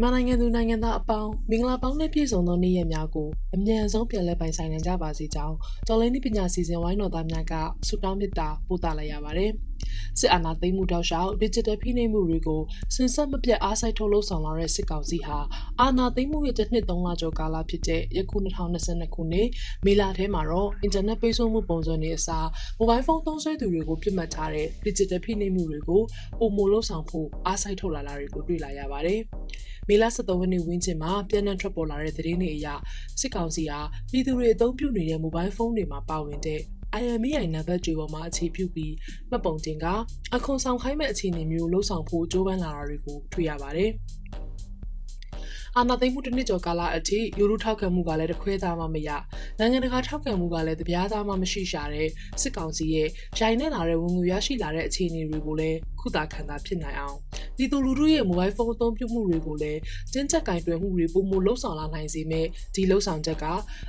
မြန်မာနိုင်ငံသူနိုင်ငံသားအပေါင်းမင်္ဂလာပေါင်းနဲ့ပြည့်စုံသောနေ့ရက်များကိုအမြန်ဆုံးပြန်လည်ပိုင်ဆိုင်နိုင်ကြပါစေကြောင်းကျော်လင်းပညာစီစဉ်ဝိုင်းတော်သားများကဆုတောင်းမေတ္တာပို့သလိုက်ရပါတယ်။စစ်အာဏာသိမ်းမှုတောက်လျှောက် digital ဖိနှိပ်မှုတွေကိုစင်ဆက်မပြတ်အားစိုက်ထုတ်လုပ်ဆောင်လာတဲ့စစ်ကောင်စီဟာအာဏာသိမ်းမှုရဲ့တစ်နှစ်သုံးလကျော်ကာလဖြစ်တဲ့ယခု2022ခုနှစ်မေလထဲမှာတော့အင်တာနက်ပိတ်ဆို့မှုပုံစံတွေအစားမိုဘိုင်းဖုန်းသုံးစွဲသူတွေကိုပြစ်မှတ်ထားတဲ့ digital ဖိနှိပ်မှုတွေကိုပုံမလို့ဆောင်ဖို့အားစိုက်ထုတ်လာတာတွေကိုတွေ့လာရပါတယ်။ မေလ23ရက်နေ့ဝင်းကျင်မှာပြန်နှံထွက်ပေါ်လာတဲ့သတင်းတွေအရစစ်ကောင်စီဟာပြည်သူတွေအသုံးပြုနေတဲ့မိုဘိုင်းဖုန်းတွေမှာပါဝင်တဲ့ IMEI နံပါတ်တွေပေါ်မှာအခြေပြုပြီးမှတ်ပုံတင်ကအခွန်ဆောင်ခိုင်းမဲ့အခြေအနေမျိုးလှုံ့ဆော်ဖို့ကြိုးပမ်းလာတာတွေကိုတွေ့ရပါတယ်။အာဏာသိမ်းမှုတစ်နှစ်ကျော်ကာလအထိလူလူထောက်ခံမှုကလည်းတခွဲသားမှမရနိုင်ငံတကာထောက်ခံမှုကလည်းတပြားသားမှမရှိရှာတဲ့စစ်ကောင်စီရဲ့ရိုင်းနဲ့လာတဲ့ဝင်ငွေရရှိလာတဲ့အခြေအနေတွေကိုလည်းခုသာခံတာဖြစ်နိုင်အောင် ဒီသူလူထုရဲ့မိုဘိုင်းဖုန်းအသုံးပြုမှုတွေကိုလည်းတင်းကျပ်ကင်တွယ်မှုတွေပုံမလှုပ်ဆောင်လာနိုင်စေမဲ့ဒီလှုပ်ဆောင်ချက်က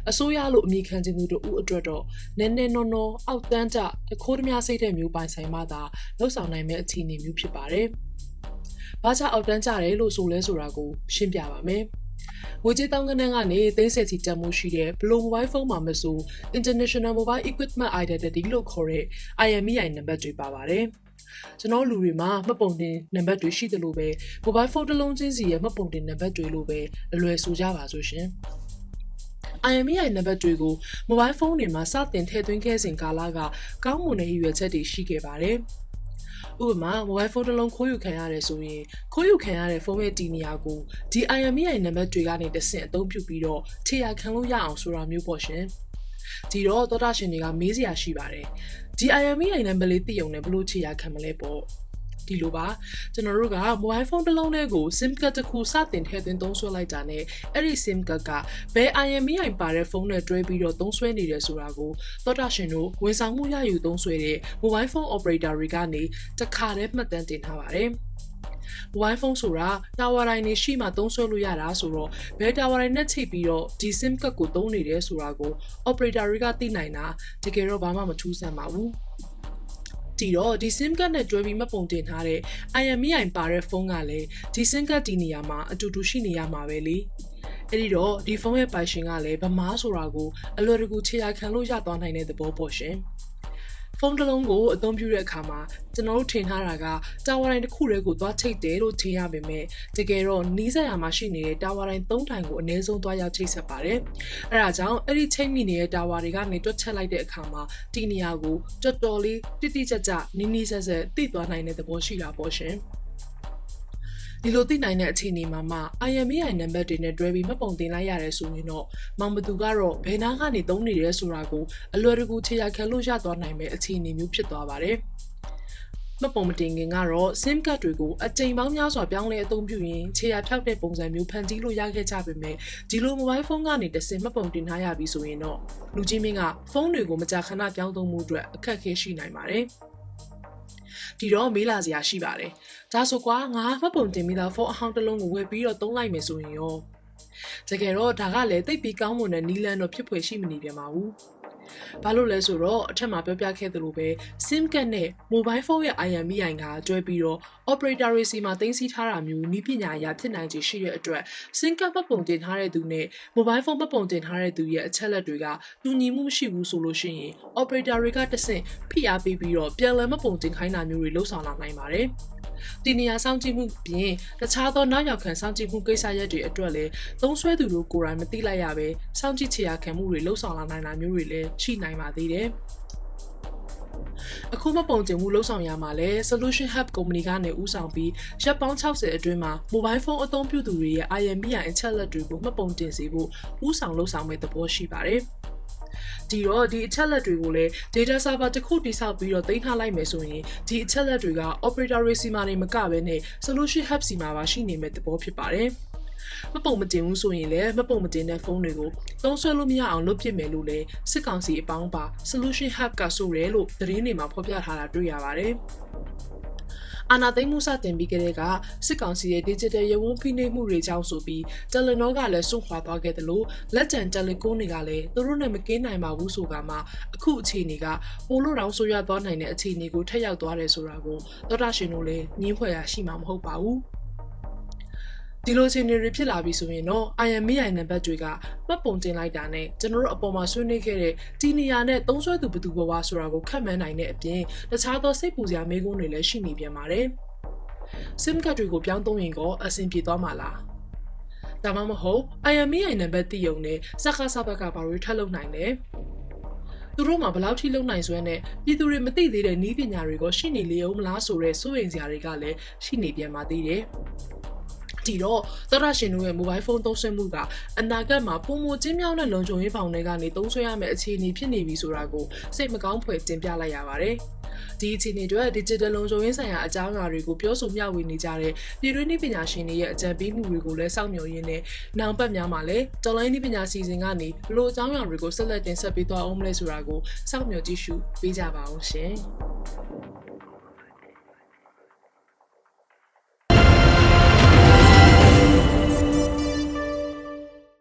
အစိုးရလို့အမိခံခြင်းသူတို့ဦးအတွက်တော့နည်းနည်းနော်နော်အောက်တန်းကျတခိုးသမားစိတ်တဲ့မျိုးပိုင်ဆိုင်မှသာလှုပ်ဆောင်နိုင်မဲ့အခြေအနေမျိုးဖြစ်ပါတယ်။ဘာကြောင့်အောက်တန်းကြတယ်လို့ဆိုလဲဆိုတာကိုရှင်းပြပါမယ်။ငွေကြေးတောင်းကနန်းကနေသိန်းဆက်စီတန်မှုရှိတဲ့ဘလိုမိုဘိုင်းဖုန်းမှာမဆို International Mobile Equipment Identity လို့ခေါ်တဲ့ IMEI နံပါတ်တွေပါပါတယ်။ ကျွန်တော်လူတွေမှာမှတ်ပုံတင်နံပါတ်တွေရှိတယ်လို့ပဲ mobile phone တစ်လုံးချင်းစီရဲ့မှတ်ပုံတင်နံပါတ်တွေလို့ပဲအလွယ်ဆိုကြပါစို့ရှင်။ IMEI နံပါတ်တွေကို mobile phone တွေမှာစတင်ထည့်သွင်းခဲ့စဉ်ကာလကကောင်းမွန်တဲ့ရည်ရွယ်ချက်တွေရှိခဲ့ပါတယ်။ဥပမာ mobile phone တစ်လုံးခိုးယူခံရတယ်ဆိုရင်ခိုးယူခံရတဲ့ဖုန်းရဲ့တီနေရာကိုဒီ IMEI နံပါတ်တွေကနေတဆင့်အသုံးပြုပြီးတော့ခြေရာခံလို့ရအောင်ဆိုတာမျိုးပေါ့ရှင် ဒီတော့သောတာရှင်တွေကမေးစရာရှိပါတယ်ဒီ IMEI နံပါတ်လေးသိုံနဲ့ဘလို့ခြေရာခံမလဲပေါ့ ဒီလိုပါကျွန်တော်တို့က mobile phone တစ်လုံးလေးကို SIM card တစ်ခုစတင်ထည့်သွင်းသုံးစွဲလိုက်တာနဲ့အဲ့ဒီ SIM card ကဘယ် IMEI ပါတဲ့ဖုန်းနဲ့တွဲပြီးတော့သုံးစွဲနေတယ်ဆိုတာကိုသောတာရှင်တို့ဝန်ဆောင်မှုရယူသုံးစွဲတဲ့ mobile phone operator တွေကနေတခါတည်းမှတ်တမ်းတင်ထားပါတယ်။ mobile phone ဆိုတာတာဝါတိုင်းနေရှိမှသုံးစွဲလို့ရတာဆိုတော့ဘယ်တာဝါတိုင်းနဲ့ချိတ်ပြီးတော့ဒီ SIM card ကိုသုံးနေတယ်ဆိုတာကို operator တွေကသိနိုင်တာတကယ်တော့ဘာမှမထူးဆန်းပါဘူး။ တီတော့ဒီ SIM card နဲ့တွဲပြီးမှပုံတင်ထားတဲ့ IMEI ပါတဲ့ဖုန်းကလည်းဒီ SIM card ဒီနေရာမှာအတူတူရှိနေရမှာပဲလေအဲ့ဒီတော့ဒီဖုန်းရဲ့ပိုင်ရှင်ကလည်းဗမားဆိုတာကိုအလွယ်တကူခြေရာခံလို့ရသွားနိုင်တဲ့သဘောပေါ့ရှင်။ ဖုန်းတစ်လုံးကိုအသုံးပြုတဲ့အခါမှာကျွန်တော်တို့ထင်ထားတာကတာဝါတိုင်းတစ်ခုတည်းကိုသွားချိတ်တယ်လို့ထင်ရပေမဲ့တကယ်တော့နီးစပ်ရာမှာရှိနေတဲ့တာဝါတိုင်း၃တိုင်ကိုအနည်းဆုံးသွားရောက်ချိတ်ဆက်ပါတယ်။အဲဒါကြောင့်အဲ့ဒီချိတ်မိနေတဲ့တာဝါတွေကနေတွက်ချက်လိုက်တဲ့အခါမှာဒီနေရာကိုတော်တော်လေးတိတိကျကျနီးနီးဆက်ဆက်သိသွားနိုင်တဲ့သဘောရှိတာပေါ့ရှင်။ ဒီလိုသိနိုင်တဲ့အခြေအနေမှာမှ IMEI နံပါတ်တွေနဲ့တွဲပြီးမှတ်ပုံတင်လိုက်ရတယ်ဆိုရင်တော့မောင်ဘသူကတော့ဘယ်နာကနေသုံးနေရဲဆိုတာကိုအလွယ်တကူခြေရာခံလို့ရသွားနိုင်မဲ့အခြေအနေမျိုးဖြစ်သွားပါတယ်။မပုံမတင်ခင်ကတော့ SIM card တွေကိုအကြိမ်ပေါင်းများစွာပြောင်းလဲအသုံးပြုရင်ခြေရာဖြောက်တဲ့ပုံစံမျိုးဖန်တီးလို့ရခဲ့ကြပေမဲ့ဒီလို mobile phone ကနေတဆင်မပုံတင်ထားရပြီဆိုရင်တော့လူကြီးမင်းကဖုန်းတွေကိုမကြာခဏပြောင်းသုံးမှုအတွက်အခက်အခဲရှိနိုင်ပါတယ်။ ဒီတော့မေးလာစရာရှိပါတယ်ဒါဆိုကွာငါမှတ်ပုံတင်ပြီးသားဖုန်းအဟောင်းတစ်လုံးကိုဝယ်ပြီးတော့သုံးလိုက်မယ်ဆိုရင်ရောတကယ်တော့ဒါကလည်းတိတ်ပြီးကောင်းမွန်တဲ့နီလန်တော့ဖြစ်ဖွယ်ရှိမနေပြန်ပါဘူး ဘာလို့လဲဆိုတော့အထက်မှာပြောပြခဲ့သလိုပဲ SIM card နဲ့ mobile phone ရဲ့ IMEI ကကျွဲပြီးတော့ operator တွေစီမှာတင်စီထားတာမျိုးနီးပညာအရာဖြစ်နိုင်ခြေရှိတဲ့အတွက် SIM card မှတ်ပုံတင်ထားတဲ့သူနဲ့ mobile phone မှတ်ပုံတင်ထားတဲ့သူရဲ့အချက်လက်တွေကတူညီမှုမရှိဘူးဆိုလို့ရှိရင် operator တွေကတဆင့်ဖိအားပေးပြီးတော့ပြန်လည်မှတ်ပုံတင်ခိုင်းတာမျိုးတွေလှုပ်ဆောင်လာနိုင်ပါတယ်။ ဒီနေရာစောင့်ကြည့်မှုပြင်တခြားသောနောက်ရောက်ခံစောင့်ကြည့်မှုကိစ္စရပ်တွေအတွက်လည်းသုံးဆွဲသူတို့ကိုယ်တိုင်မသိလိုက်ရပဲစောင့်ကြည့်ချရာခံမှုတွေလှုပ်ဆောင်လာနိုင်တာမျိုးတွေလည်းရှိနိုင်ပါသေးတယ်အခုမပုံကျင်မှုလှုပ်ဆောင်ရမှာလဲ Solution Hub ကုမ္ပဏီကနေဦးဆောင်ပြီးရပ်ပေါင်း60အတွင်းမှာ mobile phone အသုံးပြုသူတွေရဲ့ IMEI အချက်လက်တွေကိုမှတ်ပုံတင်စေဖို့ဦးဆောင်လှုပ်ဆောင်မဲ့သဘောရှိပါတယ်။ ဒီတော့ဒီအချက်လက်တွေကိုလည်း data server တစ်ခုတိစောက်ပြီးတော့တင်ထားလိုက်မယ်ဆိုရင်ဒီအချက်လက်တွေက operator တွေစီမှာနေမကဘဲနဲ့ solution hub စီမှာပါရှိနေမဲ့သဘောဖြစ်ပါတယ်မပုံမတင်ဘူးဆိုရင်လည်းမပုံမတင်တဲ့ဖုန်းတွေကိုသုံးဆွဲလို့မရအောင်လုပ်ပြစ်မယ်လို့လည်းစစ်ကောင်စီအပေါင်းပါ solution hub ကဆိုရဲလို့သတင်းတွေမှာဖော်ပြထားတာတွေ့ရပါတယ်။ အာနာသိမ်းမှုစတင်ပြီးကတည်းကစစ်ကောင်စီရဲ့ digital ရဝန်းဖိနှိပ်မှုတွေကြောင့်ဆိုပြီးတယ်လီနောကလည်းစွန့်ခွာသွားခဲ့တယ်လို့လက်ကျန်တယ်လီကွန်တွေကလည်းသူတို့နဲ့မကင်းနိုင်ပါဘူးဆိုကမှအခုအခြေအနေကပိုလို့တောင်ဆိုရသွားနိုင်တဲ့အခြေအနေကိုထက်ရောက်သွားတယ်ဆိုတာကိုသောတာရှင်တို့လည်းညင်းဖွဲ့ရရှိမှာမဟုတ်ပါဘူး ဒီလိုအခြေအနေတွေဖြစ်လာပြီဆိုရင်တော့ IMEI နံပါတ်တွေကမှတ်ပုံတင်လိုက်တာနဲ့ကျွန်တော်တို့အပေါ်မှာဆွေးနွေးခဲ့တဲ့ဒီနေရာနဲ့သုံးဆွဲသူဘယ်သူဘဝဆိုတာကိုခက်မှန်းနိုင်တဲ့အပြင်တခြားသောစိတ်ပူစရာမေးခွန်းတွေလည်းရှိနေပြန်ပါတယ်။ SIM ကတ်တွေကိုပြောင်းသုံးရင်ကောအဆင်ပြေသွားမှာလား။ဒါမှမဟုတ် IMEI နံပါတ်တည်ုံနဲ့စကားစဘက်ကဘာတွေထပ်လုပ်နိုင်လဲ။သူတို့မှာဘယ်လောက်ထိလုံနိုင်စွမ်းနဲ့ပြည်သူတွေမသိသေးတဲ့နည်းပညာတွေကိုရှိနေလေအောင်မလားဆိုတဲ့စိုးရိမ်စရာတွေကလည်းရှိနေပြန်ပါသေးတယ်။ ဒီတော့သောရရှင်တို့ရဲ့ mobile phone သုံးစွဲမှုကအနာဂတ်မှာပုံမချင်းမြောင်းတဲ့လုံခြုံရေးဖောင်တွေကနေသုံးစွဲရမယ့်အခြေအနေဖြစ်နေပြီဆိုတာကိုစိတ်မကောင်းဖွယ်တင်ပြလိုက်ရပါတယ်။ဒီအခြေအနေတွေ digital လုံခြုံရေးဆိုင်ရာအကြောင်းအရာတွေကိုပြောဆိုမျှဝေနေကြတဲ့ပြည်တွင်းနည်းပညာရှင်တွေရဲ့အကြံပေးမှုတွေကိုလည်းစောင့်မျှော်ရင်းနဲ့နောက်ပတ်များမှာလည်းတော်လိုင်းနည်းပညာစီစဉ်ကနေဘလို့အကြောင်းအရာတွေကိုဆက်လက်တင်ဆက်ပေးသွားအောင်မလဲဆိုတာကိုစောင့်မျှော်ကြည့်ရှုပေးကြပါအောင်ရှင်။